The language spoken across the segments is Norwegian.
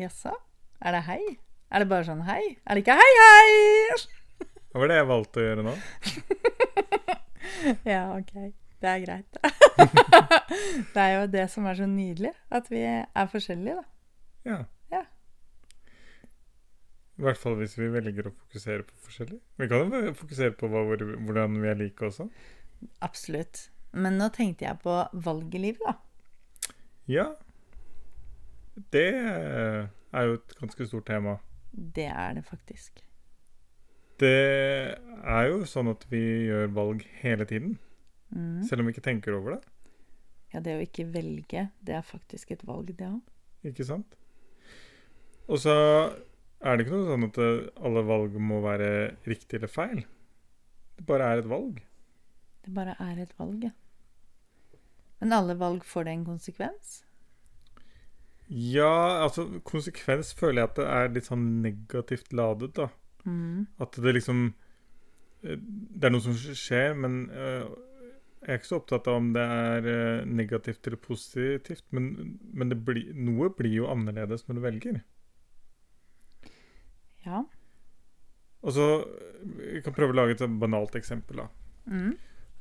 Jaså? Er det hei? Er det bare sånn hei? Er det ikke hei, hei? Hva var det jeg valgte å gjøre nå? Ja, OK. Det er greit. det er jo det som er så nydelig, at vi er forskjellige, da. Ja. Ja. I hvert fall hvis vi velger å fokusere på forskjellig. Vi kan jo fokusere på hva, hvordan vi er like også. Absolutt. Men nå tenkte jeg på valg i livet, da. Ja. Det er jo et ganske stort tema. Det er det faktisk. Det er jo sånn at vi gjør valg hele tiden, Mm. selv om vi ikke tenker over det. Ja, det å ikke velge, det er faktisk et valg, det òg. Ikke sant? Og så er det ikke noe sånn at eh, alle valg må være riktig eller feil. Det bare er et valg. Det bare er et valg, ja. Men alle valg får det en konsekvens? Ja, altså konsekvens føler jeg at det er litt sånn negativt ladet, da. Mm. At det liksom eh, Det er noe som skjer, men uh, jeg er ikke så opptatt av om det er uh, negativt eller positivt. Men, men det blir, noe blir jo annerledes når du velger. Ja. Og så Jeg kan prøve å lage et banalt eksempel. da. Mm.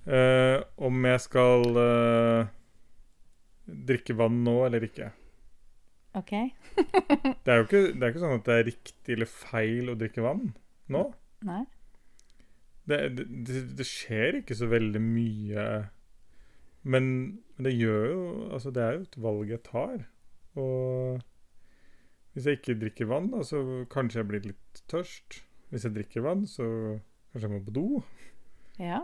Uh, om jeg skal drikke vann nå eller ikke. OK. Det er jo ikke, det er ikke sånn at det er riktig eller feil å drikke vann nå. Nei. Det, det, det, skjer ikke så veldig mye. Men, men det gjør jo Altså, det er jo et valg jeg tar. Og hvis jeg ikke drikker vann, da, så kanskje jeg blir litt tørst. Hvis jeg drikker vann, så kanskje jeg må på do. Ja.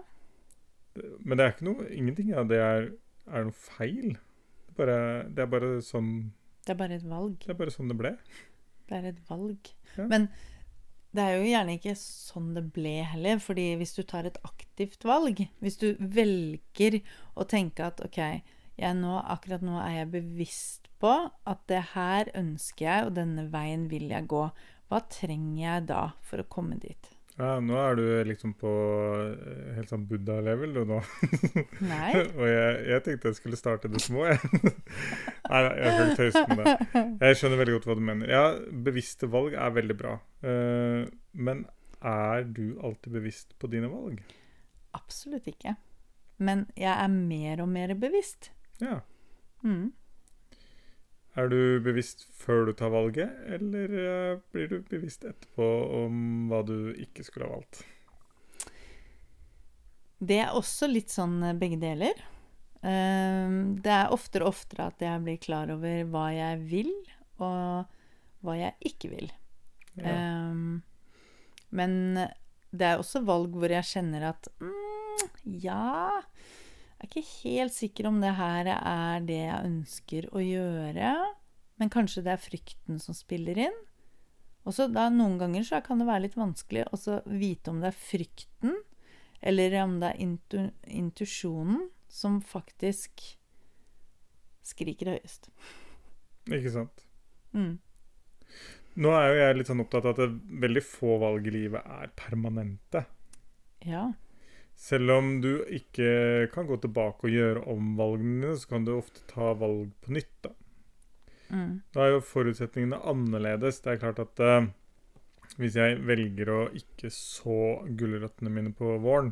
Men det er ikke noe Ingenting av det er, er noe feil. Det er, bare, det er bare sånn Det er bare et valg. Det er bare sånn det ble. Det er et valg. Ja. Men det er jo gjerne ikke sånn det ble heller. fordi hvis du tar et aktivt valg, hvis du velger å tenke at OK, jeg nå, akkurat nå er jeg bevisst på at det her ønsker jeg, og denne veien vil jeg gå. Hva trenger jeg da for å komme dit? Ja, nå er du liksom på eh, helt sånn Buddha-level du nå. Nei. Og jeg, jeg tenkte jeg skulle starte det små, jeg. Nei, jeg har ikke tøyse med det. Jeg skjønner veldig godt hva du mener. Ja, bevisste valg er veldig bra. Uh, men er du alltid bevisst på dine valg? Absolutt ikke. Men jeg er mer og mer bevisst. Ja. Mm. Er du bevisst før du tar valget, eller eh, blir du bevisst etterpå om hva du ikke skulle ha valgt? Det er også litt sånn eh, begge deler. Ehm, Det er oftere og oftere at jeg blir klar over hva jeg vil, og hva jeg ikke vil. Ja. Men det er også valg hvor jeg kjenner at mm, ja Jeg er ikke helt sikker om det her er det jeg ønsker å gjøre. Men kanskje det er frykten som spiller inn. Og så da Noen ganger så kan det være litt vanskelig å vite om det er frykten eller om det er intu intuisjonen som faktisk skriker høyest. Ikke sant? Mm. Nå er jo jeg litt sånn opptatt av at veldig få valg i livet er permanente. Ja. Selv om du ikke kan gå tilbake og gjøre om valgene dine, så kan du ofte ta valg på nytt. da. Mm. Da er jo forutsetningene annerledes. Det er klart at uh, hvis jeg velger å ikke så gulrøttene mine på våren,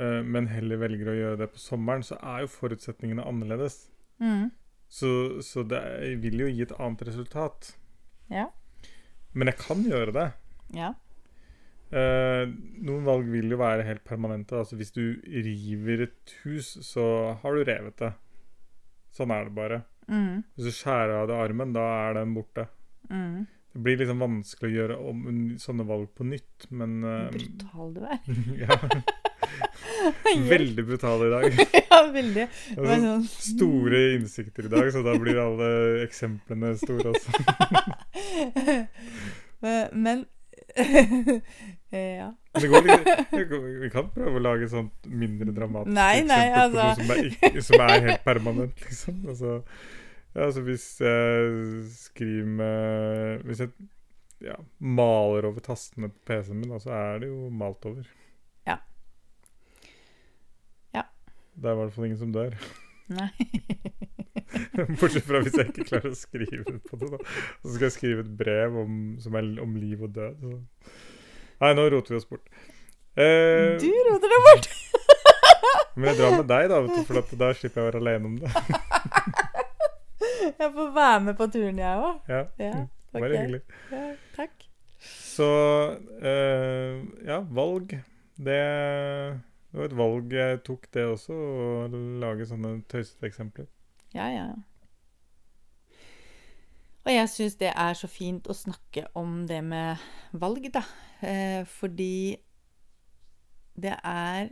uh, men heller velger å gjøre det på sommeren, så er jo forutsetningene annerledes. Mm. Så, så det vil jo gi et annet resultat. Ja. Men jeg kan gjøre det. Ja. Eh, noen valg vil jo være helt permanente. Altså Hvis du river et hus, så har du revet det. Sånn er det bare. Mm. Hvis du skjærer av deg armen, da er den borte. Mm. Det blir liksom vanskelig å gjøre om sånne valg på nytt, men eh, Brutal du er. ja. Veldig brutal i dag. ja, veldig. Altså, store innsikter i dag, så da blir alle eksemplene store også. Eh, Men Ja. Går vi kan prøve å lage sånt mindre dramatisk Nei, nei, eksempel på noe altså. som er, som er helt permanent, liksom. Altså, ja, altså hvis jeg skriver med Hvis jeg ja, maler over tastene på PC-en min, da, så er det jo malt over. Ja. Ja. Det er i hvert fall ingen som dør. Nei. Bortsett fra hvis jeg ikke klarer å skrive på det. da Så skal jeg skrive et brev om, som er om liv og død. Så. Nei, nå roter vi oss bort. Eh, Du roter deg bort! men jeg drar med deg, da, vet du, for da slipper jeg å være alene om det. Jeg får være med på turen, jeg òg. Ja, Ja, Bare ok. hyggelig. Ja, takk. Så eh, ja, valg. Det, det var et valg jeg tok, det også, å lage sånne tøysete eksempler. Ja, ja. Og jeg syns det er så fint å snakke om det med valg, da. Eh, fordi det er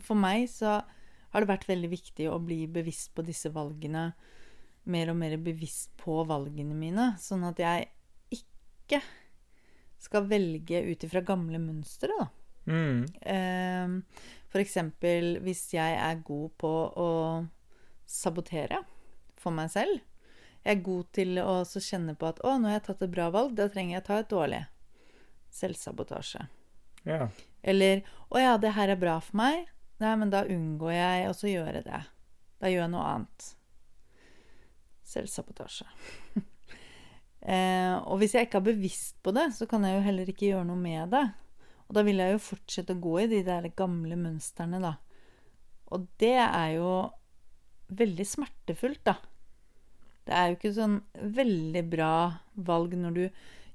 For meg så har det vært veldig viktig å bli bevisst på disse valgene. Mer og mer bevisst på valgene mine. Sånn at jeg ikke skal velge ut ifra gamle mønstre, da. Mm. Eh, For eksempel hvis jeg er god på å sabotere for meg selv. Jeg er god til å også kjenne på at 'Å, nå har jeg tatt et bra valg. Da trenger jeg ta et dårlig'. Selvsabotasje. Ja. Eller 'Å ja, det her er bra for meg'. Nei, men da unngår jeg også å gjøre det. Da gjør jeg noe annet. Selvsabotasje. eh, og hvis jeg ikke er bevisst på det, så kan jeg jo heller ikke gjøre noe med det. Og da vil jeg jo fortsette å gå i de der gamle mønstrene, da. Og det er jo veldig smertefullt, da. Det er jo ikke sånn veldig bra valg når du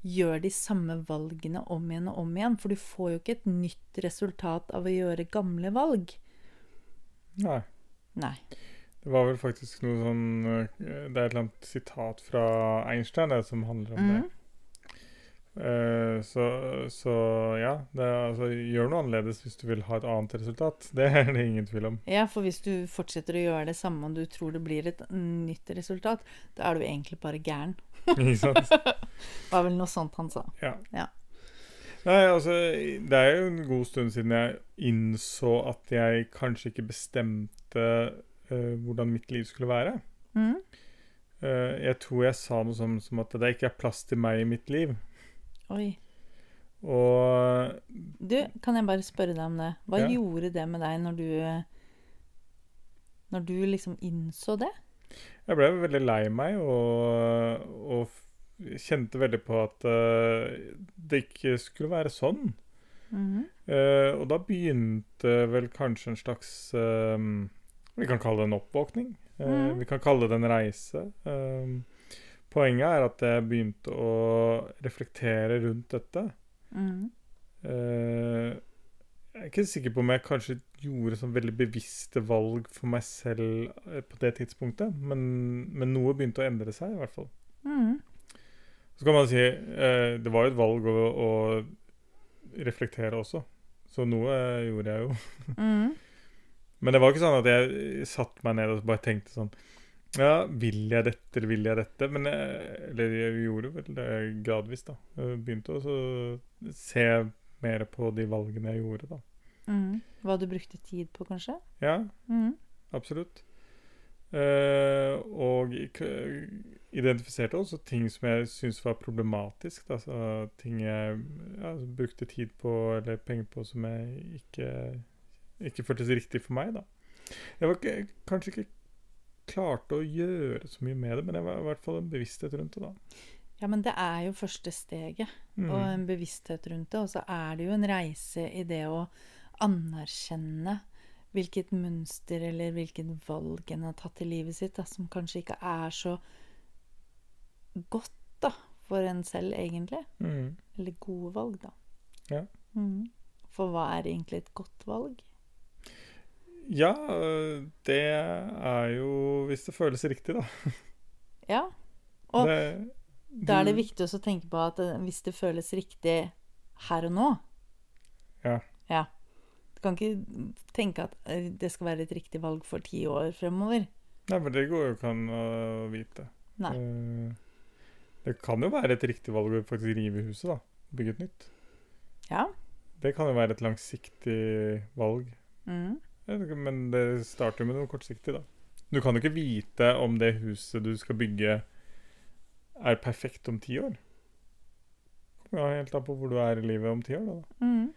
gjør de samme valgene om igjen og om igjen, for du får jo ikke et nytt resultat av å gjøre gamle valg. Nei. Nei. Det var vel faktisk noe sånn eh, Det er et eller annet sitat fra Einstein det, som handler om det. Eh, så, så ja, det altså, gjør noe annerledes hvis du vil ha et annet resultat. Det er det ingen tvil om. Ja, for hvis du fortsetter å gjøre det samme og du tror det blir et nytt resultat, da er du egentlig bare gæren. Ikke sant? Det var vel noe sånt han sa. Ja. Ja. Nei, altså, det er jo en god stund siden jeg innså at jeg kanskje ikke bestemte uh, hvordan mitt liv skulle være. Mm. Uh, jeg tror jeg sa noe som, som at det ikke er plass til meg i mitt liv. Oi. Og Du, kan jeg bare spørre deg om det? Hva Ja. gjorde det med deg når du Når du liksom innså det? jeg ble veldig lei meg og, og kjente veldig på at uh, det ikke skulle være sånn. Mm -hmm. uh, og da begynte vel kanskje en slags uh, Vi kan kalle det en oppvåkning. Mhm. Vi kan kalle det en reise. Eh, poenget er at jeg begynte å reflektere rundt dette. Mm. Eh, jeg er ikke sikker på om jeg kanskje gjorde sånn veldig bevisste valg for meg selv eh, på det tidspunktet, men, men noe begynte å endre seg, i hvert fall. Mm. Så kan man si eh, det var jo et valg å, å reflektere også. Så noe gjorde jeg jo. mm. Men det var ikke sånn at jeg satte meg ned og bare tenkte sånn Ja, vil jeg dette, eller vil jeg dette? Men jeg, eller jeg gjorde vel det gradvis, da. Jeg begynte å se mer på de valgene jeg gjorde, da. Mm. Hva du brukte tid på, kanskje? Ja, mm. absolutt. Uh, og identifiserte også ting som jeg syntes var problematisk. Da. Så ting jeg ja, brukte tid på eller penger på som jeg ikke, ikke føltes riktig for meg. Da. Jeg var ikke, kanskje ikke klarte å gjøre så mye med det, men det var i hvert fall en bevissthet rundt det. da. Ja, men det er jo første steget, Mm. og en bevissthet rundt det. Og så er det jo en reise i det å anerkjenne hvilket mønster eller hvilket valg en har tatt i livet sitt, da, som kanskje ikke er så godt da, for en selv, egentlig. Mm. Eller gode valg, da. Ja. Mm. For hva er egentlig et godt valg? Ja, øh, det er jo hvis det føles riktig, da. Ja. Og det, da er det viktig å tenke på at eh, hvis det føles riktig her og nå Ja. Ja. Du kan ikke tenke at eh, det skal være et riktig valg for ti år fremover. Nei, men det går jo ikke an å vite. Nei. Eh, det kan jo være et riktig valg å faktisk rive huset, da. Bygge et nytt. Ja. Det kan jo være et langsiktig valg. Mm. Men det starter jo med noe kortsiktig, da. Du kan jo ikke vite om det huset du skal bygge, er perfekt om ti år. Ja, helt an på hvor du er i livet om ti år. da. Mm.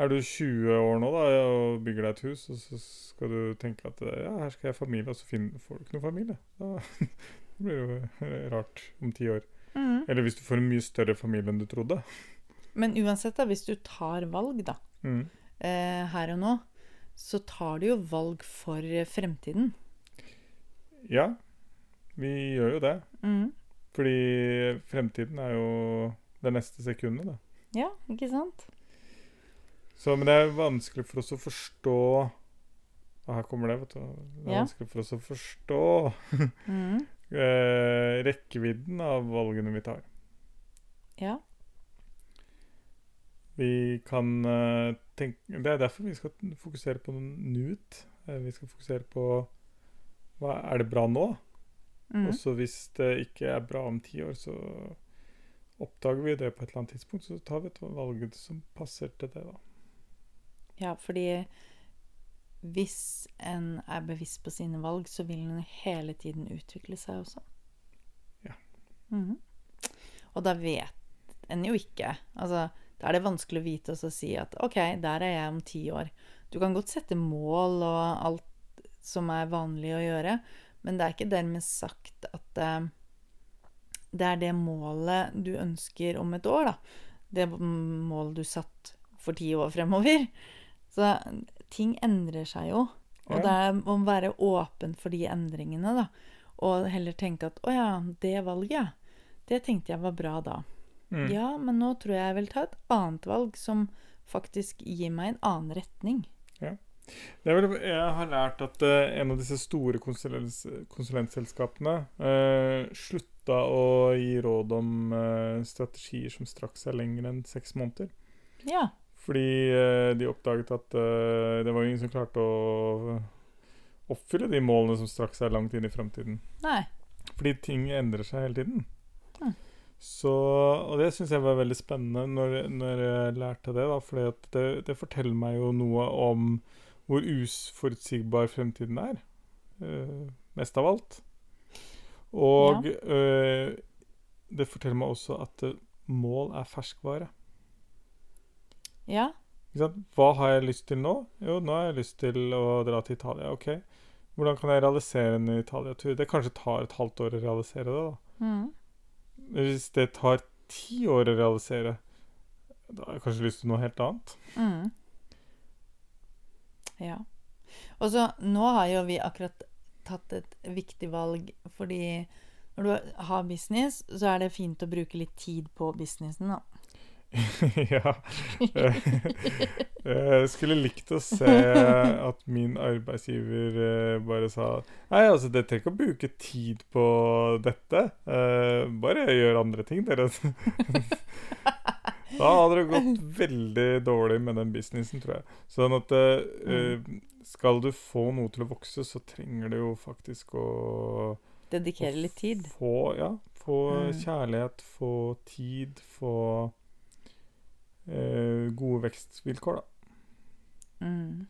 Er du 20 år nå da, og bygger deg et hus, og så skal du tenke at ja, her skal jeg ha familie, og så får du ikke noe familie. Da det blir det jo rart om ti år. Mm. Eller hvis du får en mye større familie enn du trodde. Men uansett, da, hvis du tar valg, da, Mm. eh, her og nå, så tar du jo valg for eh, fremtiden. Ja, vi gjør jo det. Mm. Fordi fremtiden er jo det neste sekundet, da. Ja, ikke sant? Så, men det er vanskelig for oss å forstå og Her kommer det, vet du. Det er Ja. vanskelig for oss å forstå Mm. eh, rekkevidden av valgene vi tar. Ja. Vi kan eh, Det er derfor vi skal fokusere på nuet. Eh, vi skal fokusere på hva Er det bra nå? Mm. Og så hvis det ikke er bra om ti år, så oppdager vi det på et eller annet tidspunkt. Så tar vi et valg som passer til det, da. Ja, fordi hvis en er bevisst på sine valg, så vil en hele tiden utvikle seg også. Ja. Mhm. Og da vet en jo ikke Altså, da er det vanskelig å vite og så si at OK, der er jeg om ti år. Du kan godt sette mål og alt som er vanlig å gjøre, men det er ikke dermed sagt at uh, det er det målet du ønsker om et år, da. Det målet du satt for ti år fremover. Så ting endrer seg jo. Og det er å være åpen for de endringene, da. Og heller tenke at å ja, det valget, det tenkte jeg var bra da. Mm. Ja, men nå tror jeg jeg vil ta et annet valg som faktisk gir meg en annen retning. Det er vel, jeg har lært at uh, en av disse store konsulentselskapene uh, slutta å gi råd om uh, strategier som strakk seg lenger enn seks måneder. Ja. Fordi eh, de oppdaget at eh, det var ingen som klarte å oppfylle de målene som strakk seg langt inn i framtiden. Fordi ting endrer seg hele tiden. Mm. Så, og det syns jeg var veldig spennende når, når jeg lærte det. da, For det, det forteller meg jo noe om hvor uforutsigbar fremtiden er. Uh, mest av alt. Og eh, det forteller meg også at eh, mål er ferskvare. Ja. Hva har jeg lyst til nå? Jo, nå har jeg lyst til å dra til Italia. Ok, hvordan kan jeg realisere en Italia-tur? Det kanskje tar et halvt år å realisere det. da. Mm. Hvis det tar ti år å realisere, da har jeg kanskje lyst til noe helt annet. Mm. Ja. Og så nå har jo vi akkurat tatt et viktig valg, fordi når du har business, så er det fint å bruke litt tid på businessen, da. ja. Jeg skulle likt å se at min arbeidsgiver eh, bare sa Nei, altså, dere trenger ikke å bruke tid på dette. Eh, bare gjør andre ting, dere. da hadde det gått veldig dårlig med den businessen, tror jeg. Sånn at eh, skal du få noe til å vokse, så trenger du jo faktisk å Dedikere litt tid. få, ja, få Mm. kjærlighet, få tid, få eh, gode vekstvilkår, da. Mm.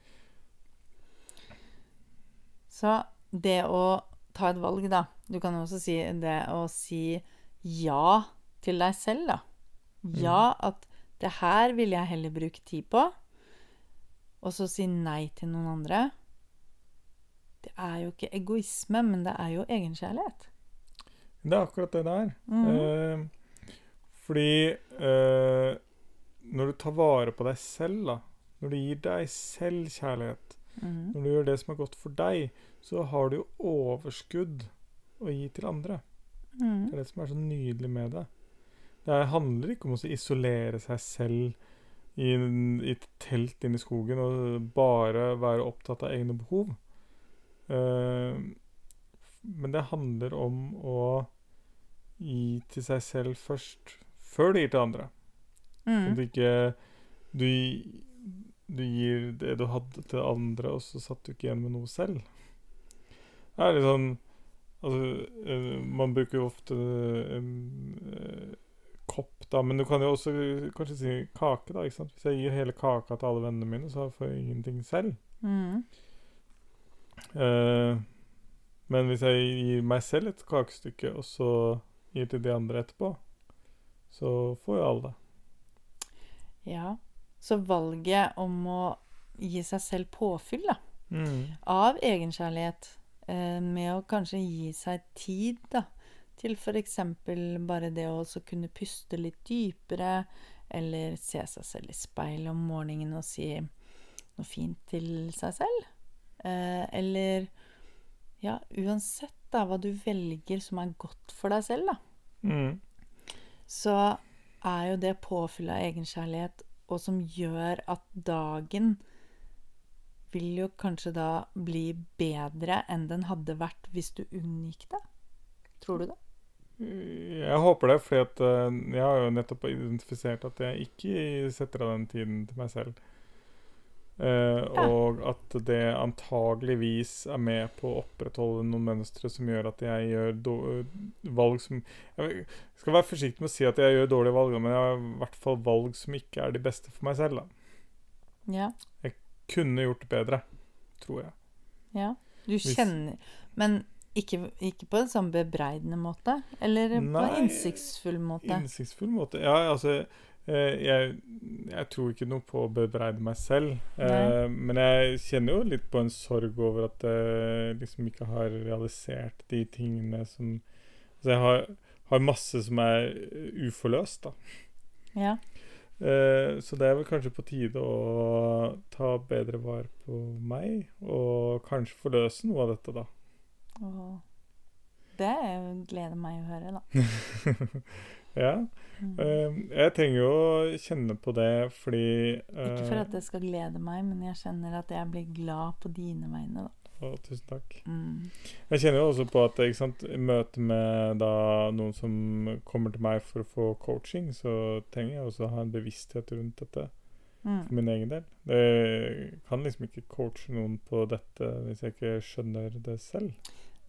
Så det å ta et valg, da Du kan også si det å si ja til deg selv, da. Ja, at det her vil jeg heller bruke tid på. Og så si nei til noen andre. Det er jo ikke egoisme, men det er jo egenkjærlighet. Det er akkurat det det er. Mm. Eh, fordi eh, når du tar vare på deg selv, da Når du gir deg selv kjærlighet, Mhm. når du gjør det som er godt for deg, så har du jo overskudd å gi til andre. Mm. Det er det som er så nydelig med det. Det handler ikke om å isolere seg selv i, i et telt inne i skogen og bare være opptatt av egne behov. Uh, men det handler om å gi til seg selv først, før du gir til andre. Sånn at du ikke du, du gir det du hadde til andre, og så satt du ikke igjen med noe selv. Det er litt sånn Altså, eh, man bruker jo ofte en en kopp, da, men du kan jo også kanskje si kake, da. ikke sant? Hvis jeg gir hele kaka til alle vennene mine, så får jeg ingenting selv. Mm. Uh, men hvis jeg gir meg selv et kakestykke, og så gir til de andre etterpå, så får jo alle det. Ja. Så valget om å gi seg selv påfyll da, Mm. av egenkjærlighet, eh, med å kanskje gi seg tid da, til f.eks. bare det å også kunne puste litt dypere, eller se seg selv i speilet om morgenen og si noe fint til seg selv. Eh, eller ja, uansett da, hva du velger som er godt for deg selv, da Mm. så er jo det påfyllet av egenkjærlighet, og som gjør at dagen vil jo kanskje da bli bedre enn den hadde vært hvis du unngikk det. Tror du det? Jeg håper det, for eh, jeg har jo nettopp identifisert at jeg ikke setter av den tiden til meg selv. Eh, Ja. Og at det antageligvis er med på å opprettholde noen mønstre som gjør at jeg gjør då- valg som Jeg skal være forsiktig med å si at jeg gjør dårlige valg, men jeg har i hvert fall valg som ikke er de beste for meg selv. da. Ja. Kunne gjort det bedre, tror jeg. ja. Du kjenner Men ikke, ikke på en sånn bebreidende måte? Eller på en innsiktsfull måte? Innsiktsfull måte. Ja, altså eh, jeg, jeg tror ikke noe på å bebreide meg selv. Eh, men jeg kjenner jo litt på en sorg over at jeg liksom ikke har realisert de tingene som Altså jeg har, har masse som er uforløst, da. Ja. Eh, så det er vel kanskje på tide å ta bedre vare på meg, og kanskje forløse noe av dette, da. Og det gleder meg å høre, da. ja. Mm. Eh, jeg trenger jo å kjenne på det fordi Ikke for eh, at det skal glede meg, men jeg kjenner at jeg blir glad på dine vegne, da. Å, tusen takk. Mm. Jeg kjenner jo også på at ikke sant, i møte med da, noen som kommer til meg for å få coaching, så trenger jeg også å ha en bevissthet rundt dette Mm. for min egen del. Jeg kan liksom ikke coache noen på dette hvis jeg ikke skjønner det selv.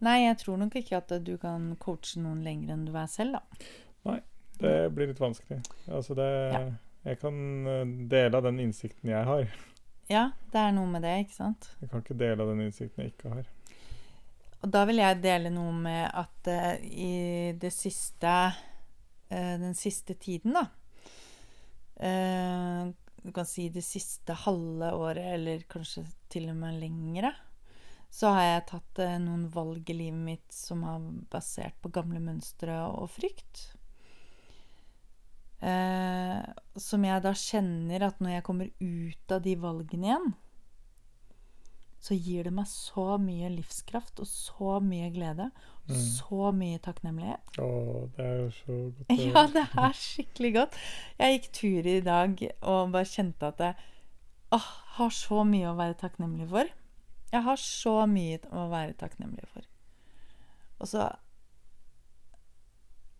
Nei, jeg tror nok ikke at du kan coache noen lenger enn du er selv, da. Det blir litt vanskelig. Altså det Ja. Jeg kan eh, dele av den innsikten jeg har. Ja, det er noe med det, ikke sant? Jeg kan ikke dele av den innsikten jeg ikke har. Og da vil jeg dele noe med at uh, i det siste uh, Den siste tiden, da uh, Du kan si det siste halve året, eller kanskje til og med lengre, så har jeg tatt noen valg i livet mitt som har basert på gamle mønstre og frykt. Eh, som jeg da kjenner at når jeg kommer ut av de valgene igjen, så gir det meg så mye livskraft og så mye glede. Mm. Så mye takknemlighet. Å, det er jo så godt å Ja, det er skikkelig godt. Jeg gikk tur i dag og bare kjente at jeg åh, har så mye å være takknemlig for. Jeg har så mye å være takknemlig for. Og så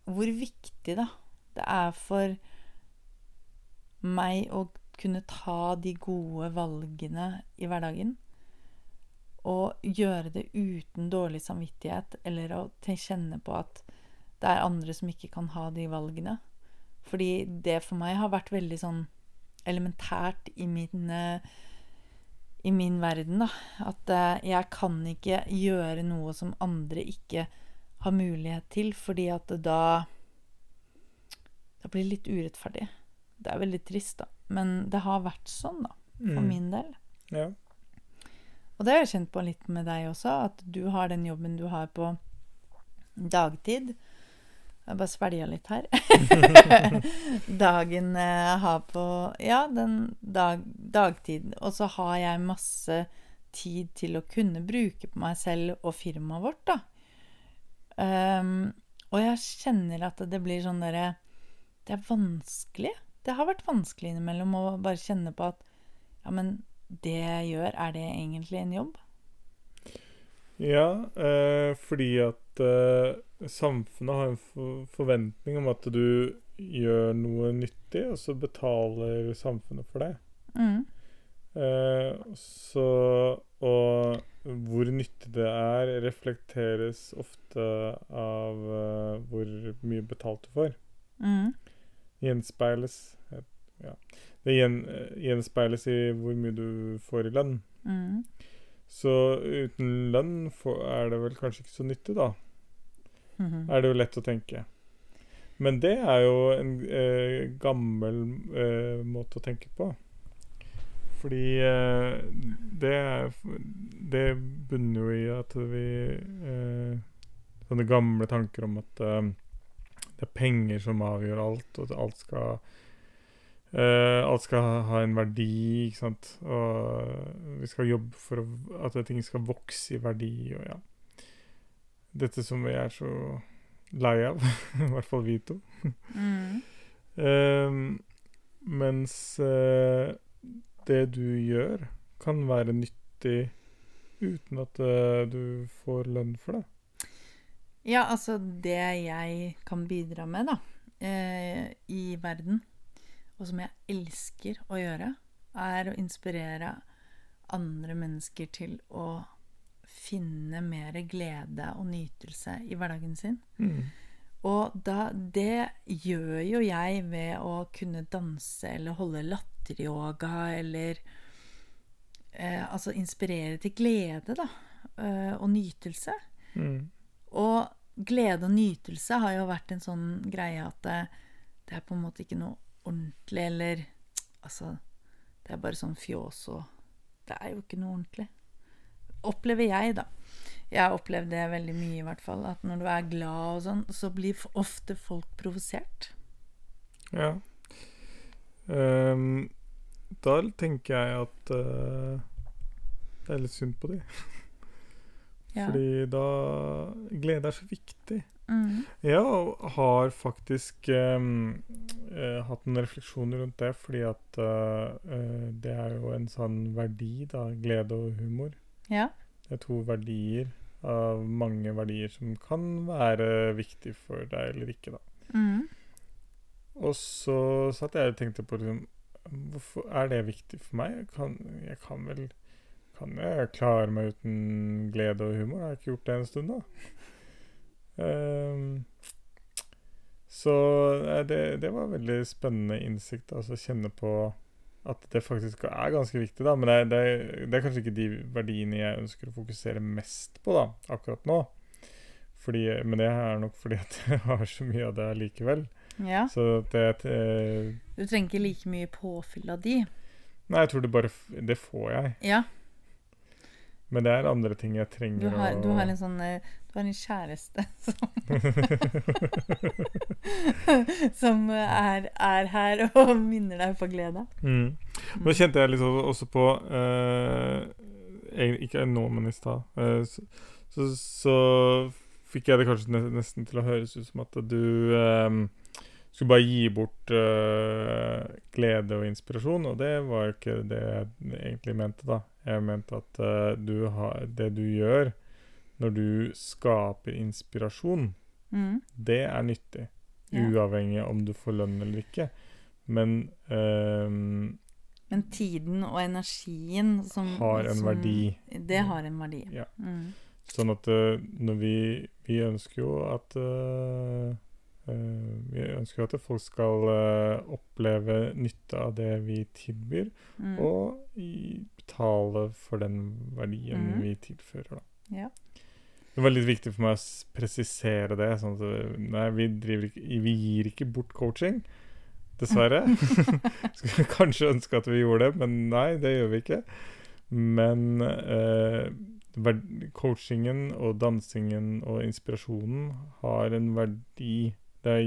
Hvor viktig, da, det er for meg å kunne ta de gode valgene i hverdagen. Og gjøre det uten dårlig samvittighet, eller å kjenne på at det er andre som ikke kan ha de valgene. Fordi det for meg har vært veldig sånn elementært i min, eh, i min verden, da. At eh, jeg kan ikke gjøre noe som andre ikke har mulighet til, fordi at da Det blir litt urettferdig. Det er veldig trist, da. Men det har vært sånn, da. For Mm. min del. Ja. Og det har jeg kjent på litt med deg også, at du har den jobben du har på dagtid. Jeg bare svelga litt her. Dagen jeg har på Ja, den dag, dagtid. Og så har jeg masse tid til å kunne bruke på meg selv og firmaet vårt, da. Um, og jeg kjenner at det blir sånn derre Det er vanskelig. Det har vært vanskelig innimellom å bare kjenne på at ja, men det jeg gjør, er det egentlig en jobb? Ja, eh, fordi at eh, samfunnet har en forventning om at du gjør noe nyttig, og så betaler samfunnet for det. Mm. Eh, så Og hvor nyttig det er, reflekteres ofte av eh, hvor mye betalt du får. Mm. Gjenspeiles Ja. Det gjen, gjenspeiles i hvor mye du får i lønn. Mm. Så uten lønn er det vel kanskje ikke så nyttig, da. Mhm. Er det jo lett å tenke. Men det er jo en eh, gammel eh, måte å tenke på. Fordi eh, det, det bunner jo i at vi eh, Sånne gamle tanker om at eh, det er penger som avgjør alt, og at alt skal Uh, Alt skal ha- en verdi, ikke sant. Og vi skal jobbe for at ting skal vokse i verdi, og ja. Dette som vi er så lei av, i hvert fall vi to. Mm. Ehm, mens uh, det du gjør, kan være nyttig uten at eh, du får lønn for det. Ja, altså det jeg kan bidra med, da, eh, i verden, og som jeg elsker å gjøre, er å inspirere andre mennesker til å finne mer glede og nytelse i hverdagen sin. Og da, det gjør jo jeg ved å kunne danse eller holde latteryoga eller eh, Altså inspirere til glede, da. eh, og nytelse. Mm. Og glede og nytelse har jo vært en sånn greie at det, det er på en måte ikke noe ordentlig, eller Altså, det er bare sånn fjås og Det er jo ikke noe ordentlig. Opplever jeg, da. Jeg har opplevd det veldig mye, i hvert fall. At når du er glad og sånn, så blir ofte folk provosert. Ja. Um, da tenker jeg at uh, det er litt synd på de. Ja. Fordi da Glede er så viktig. Mm. Jeg har faktisk um, uh, hatt en refleksjon rundt det, fordi at uh, uh, det er jo en sånn verdi, da. Glede og humor. ja. Det er to verdier av mange verdier som kan være viktig for deg eller ikke, da. Mm. Og så satt jeg og tenkte på liksom, Hvorfor er det viktig for meg? Jeg kan, jeg kan vel Kan jeg klare meg uten glede og humor? Jeg har ikke gjort det en stund, da. Um, så eh, det, det var veldig spennende innsikt. Altså kjenne på at det faktisk er ganske viktig, da. Men det, det, det er kanskje ikke de verdiene jeg ønsker å fokusere mest på da, akkurat nå. Fordi, men det er nok fordi at jeg har så mye av det likevel. ja. Så det eh, Du trenger ikke like mye påfyll av de. Nei, jeg tror det bare Det får jeg. Ja. Men det er andre ting jeg Du trenger har, å du har en sånn eh, Du har en kjæreste som, som er, er her og minner deg på glede. mm. Nå kjente jeg liksom også på eh, Ikke nå, men i stad. eh, så, så, så fikk jeg det kanskje nesten til å høres ut som at du eh, skulle bare gi bort uh, glede og inspirasjon, og det var jo ikke det jeg egentlig mente, da. Jeg mente at uh, du har, det du gjør når du skaper inspirasjon, Mm. det er nyttig. Ja. Uavhengig om du får lønn eller ikke. Men ehm, Men tiden og energien som har en som, verdi. Det har en verdi. Ja. Mm. Sånn at uh, når vi Vi ønsker jo at Vi ønsker jo at folk skal eh, oppleve nytte av det vi tilbyr, Mm. og betale for den verdien mm. vi tilfører. Ja. Det var litt viktig for meg å presisere det. Sånn at eh, nei, vi, ikke, vi gir ikke bort coaching. Dessverre. Skulle kanskje ønske at vi gjorde det, men nei, det gjør vi ikke. Men eh, coachingen og dansingen og inspirasjonen har en verdi. Det er,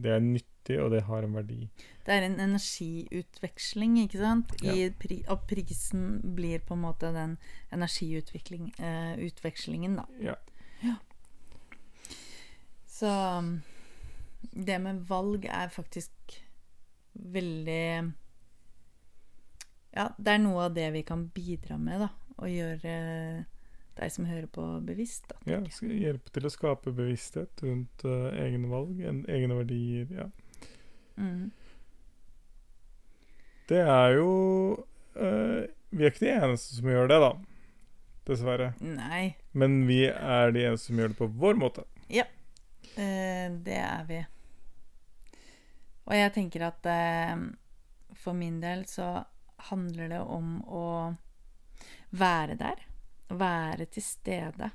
det er nyttig, og det har en verdi. Det er en energiutveksling, ikke sant? I pri og prisen blir på en måte den energiutvekslingen, da. Ja. Så um, det med valg er faktisk veldig Ja, det er noe av det vi kan bidra med, da. Å gjøre deg som hører på, bevisst. Da, Ja, hjelpe til å skape bevissthet rundt uh, egne valg, en, egne verdier. ja. Mm. Det er jo uh, vi er ikke de eneste som gjør det, da. Dessverre. Nei, Men vi er de eneste som gjør det på vår måte. eh, det er vi. Og jeg tenker at for min del så handler det om å være der. Være til stede.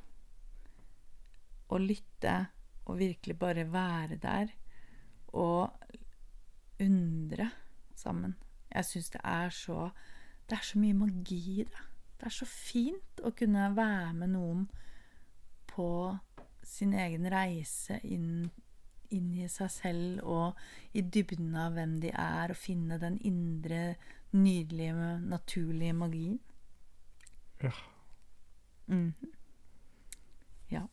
Og lytte. Og virkelig bare være der. Og undre sammen. Jeg syns det er så Det er så mye magi i det. Det er så fint å kunne være med noen på sin egen reise inn, inn i seg selv og i dybden av hvem de er, og finne den indre, nydelige, naturlige magien. Ja. Mhm. Ja,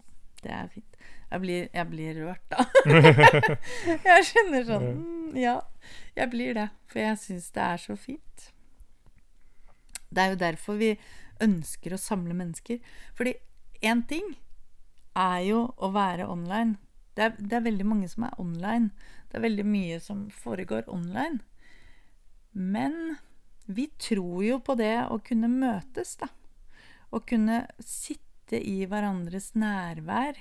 det er fint. Jeg blir, jeg blir rørt, da. jeg skjønner sånn mm, Ja, jeg blir det. For jeg syns det er så fint. Det er jo derfor vi ønsker å samle mennesker. Fordi én ting er jo å være online. Det er, det er veldig mange som er online. Det er veldig mye som foregår online. Men vi tror jo på det å kunne møtes, da. Å kunne sitte i hverandres nærvær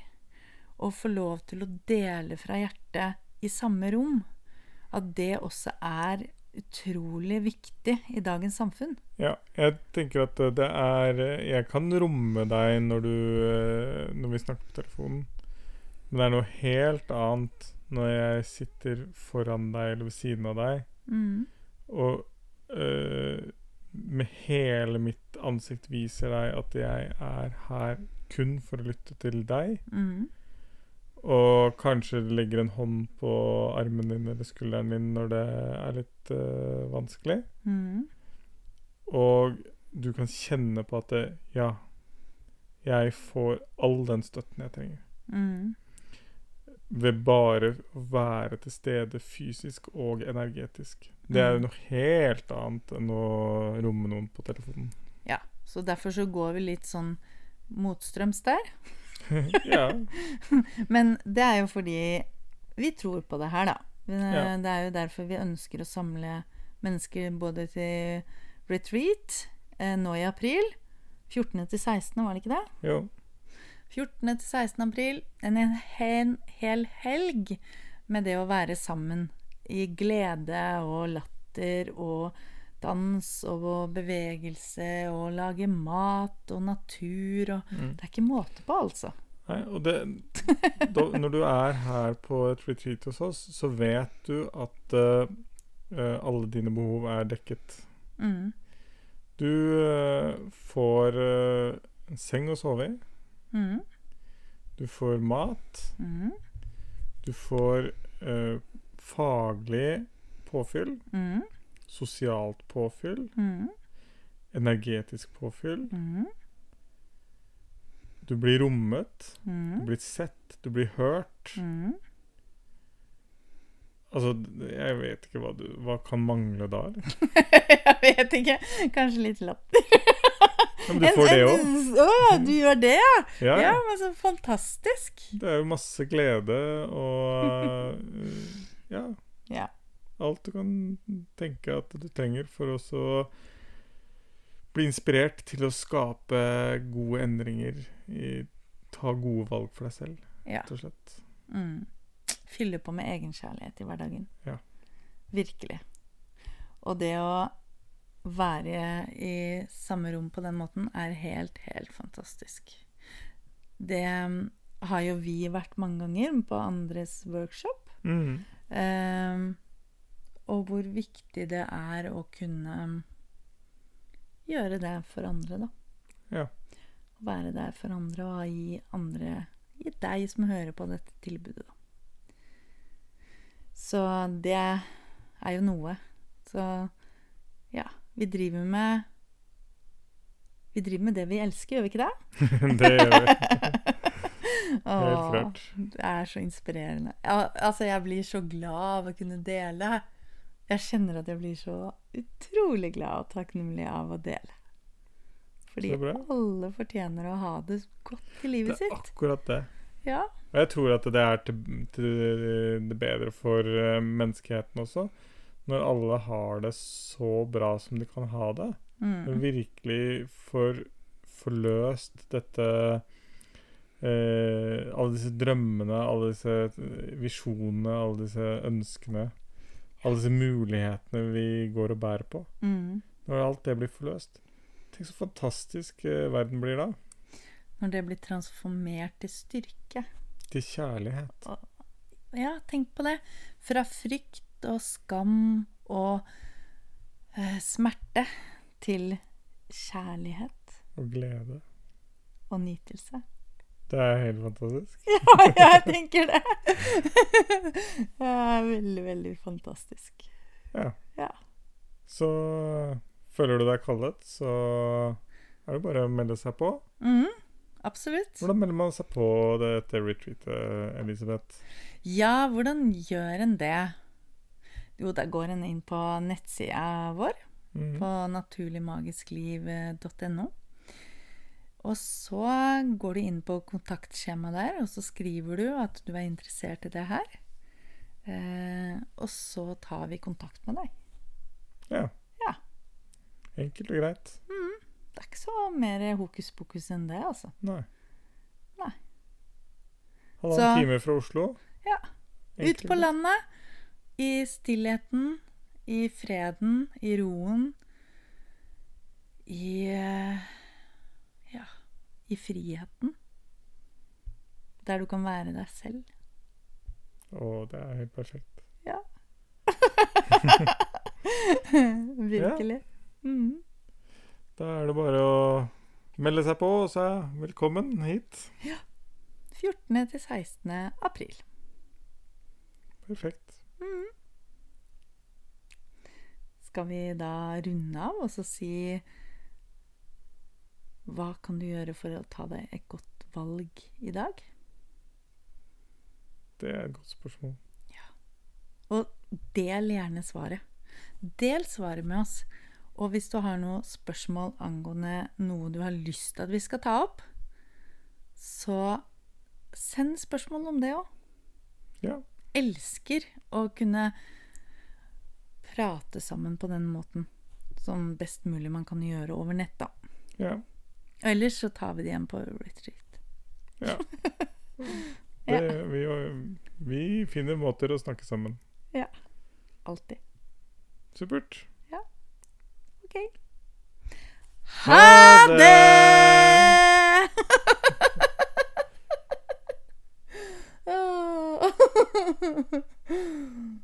og få lov til å dele fra hjertet i samme rom. At det også er utrolig viktig i dagens samfunn. Ja, jeg tenker at det er Jeg kan romme deg når du eh, Når vi snakker på telefonen, men det er noe helt annet når jeg sitter foran deg eller ved siden av deg, Mm. og eh, med hele mitt ansikt viser deg at jeg er her kun for å lytte til deg, Mm. og kanskje legger en hånd på armen din eller skulderen din når det er litt uh, vanskelig. Mm. Og du kan kjenne på at det, ja, jeg får all den støtten jeg trenger. Mm. Ved bare å være til stede fysisk og energetisk. Det er jo Mm. noe helt annet enn å romme noen på telefonen. Ja, så derfor så går vi litt sånn motstrøms der. ja. Men det er jo fordi vi tror på det her, da. Eh, Ja. Det er jo derfor vi ønsker å samle mennesker både til retreat eh, nå i april. 14. til 16., var det ikke det? Jo. 14. til 16. april. En hel helg med det å være sammen i glede og latter og dans og bevegelse og lage mat og natur og Mm. Det er ikke måte på, altså. Nei, og det, da, når du er her på et retreat hos oss, så vet du at eh, alle dine behov er dekket. Mm. Du uh, får uh, en seng å sove i. Mm. Du får mat. Mm. Du får eh, faglig påfyll, Mm. sosialt påfyll, Mm. energetisk påfyll. Mm. Du blir rommet, du Mm. blir sett, du blir hørt. Mm. Altså, jeg vet ikke hva du Hva kan mangle da. Jeg vet ikke. Kanskje litt latter. Men du får det òg. Å du gjør det, ja? Ja, Ja, men så fantastisk. Det er jo masse glede og Ja. Ja. Alt du kan tenke at du trenger for å så bli inspirert til å skape gode endringer. I, ta gode valg for deg selv, rett og slett. Mm. Fylle på med egenkjærlighet i hverdagen. Ja. Virkelig. Og det å være i samme rom på den måten er helt, helt fantastisk. Det um, har jo vi vært mange ganger på andres workshop. Mm. Um, og hvor viktig det er å kunne gjøre det for andre, da. Ja. Å være der for andre og gi andre Gi deg som hører på dette tilbudet, da. Så det er jo noe. Så ja, vi driver med Vi driver med det vi elsker, gjør vi ikke det? det gjør vi. Helt klart. Det er så inspirerende. Altså, jeg blir så glad av å kunne dele. Jeg kjenner at jeg blir så utrolig glad og takknemlig av å dele. Fordi alle fortjener å ha det godt i livet sitt. Det er sitt. akkurat det. Ja. Og jeg tror at det er til, til det bedre for eh, menneskeheten også. Når alle har det så bra som de kan ha det. Mm. Virkelig får forløst dette eh, Alle disse drømmene, alle disse eh, visjonene, alle disse ønskene. Alle disse mulighetene vi går og bærer på. Mm. Når alt det blir forløst. Tenk så fantastisk eh, verden blir da. Når det blir transformert til styrke. Til kjærlighet. Ja, tenk på det. Fra frykt og skam og eh, smerte til kjærlighet Og glede. og nytelse. Det er helt fantastisk. Ja, jeg tenker det. Det er veldig, veldig fantastisk. Ja. Ja. Så føler du deg kallet, så er det bare å melde seg på. Mm, absolutt. Hvordan melder man seg på dette retreatet, Elisabeth? Ja, hvordan gjør en det? Jo, da går en inn på nettsida vår, Mhm. på naturligmagiskliv.no. Og så går du inn på kontaktskjemaet der, og så skriver du at du er interessert i det her. Eh, og så tar vi kontakt med deg. Ja. Ja. Enkelt og greit. Det er ikke så mer hokus pokus enn det, altså. Nei. Nei. Halvannen time fra Oslo. Ja. Enkelt Ut på landet, i stillheten, i freden, i roen. I Ja, i friheten. Der du kan være deg selv. Å, det er helt perfekt. Ja. Virkelig. Mhm. Da er det bare å melde seg på og si velkommen hit. Ja. 14. til 16. april. Perfekt. Skal vi da runde av og så si Hva kan du gjøre for å ta deg et godt valg i dag? Det er et godt spørsmål. Ja. Og del gjerne svaret. Del svaret med oss. Og hvis du har noen spørsmål angående noe du har lyst til at vi skal ta opp, så send spørsmål om det òg. Ja. Elsker å kunne prate sammen på den måten. Som best mulig man kan gjøre over nett, da. Ja. Og ellers så tar vi det igjen på retreat. ja. Det, vi, vi finner måter å snakke sammen. Ja. Alltid. Supert. Ja. OK. Ha Ha det!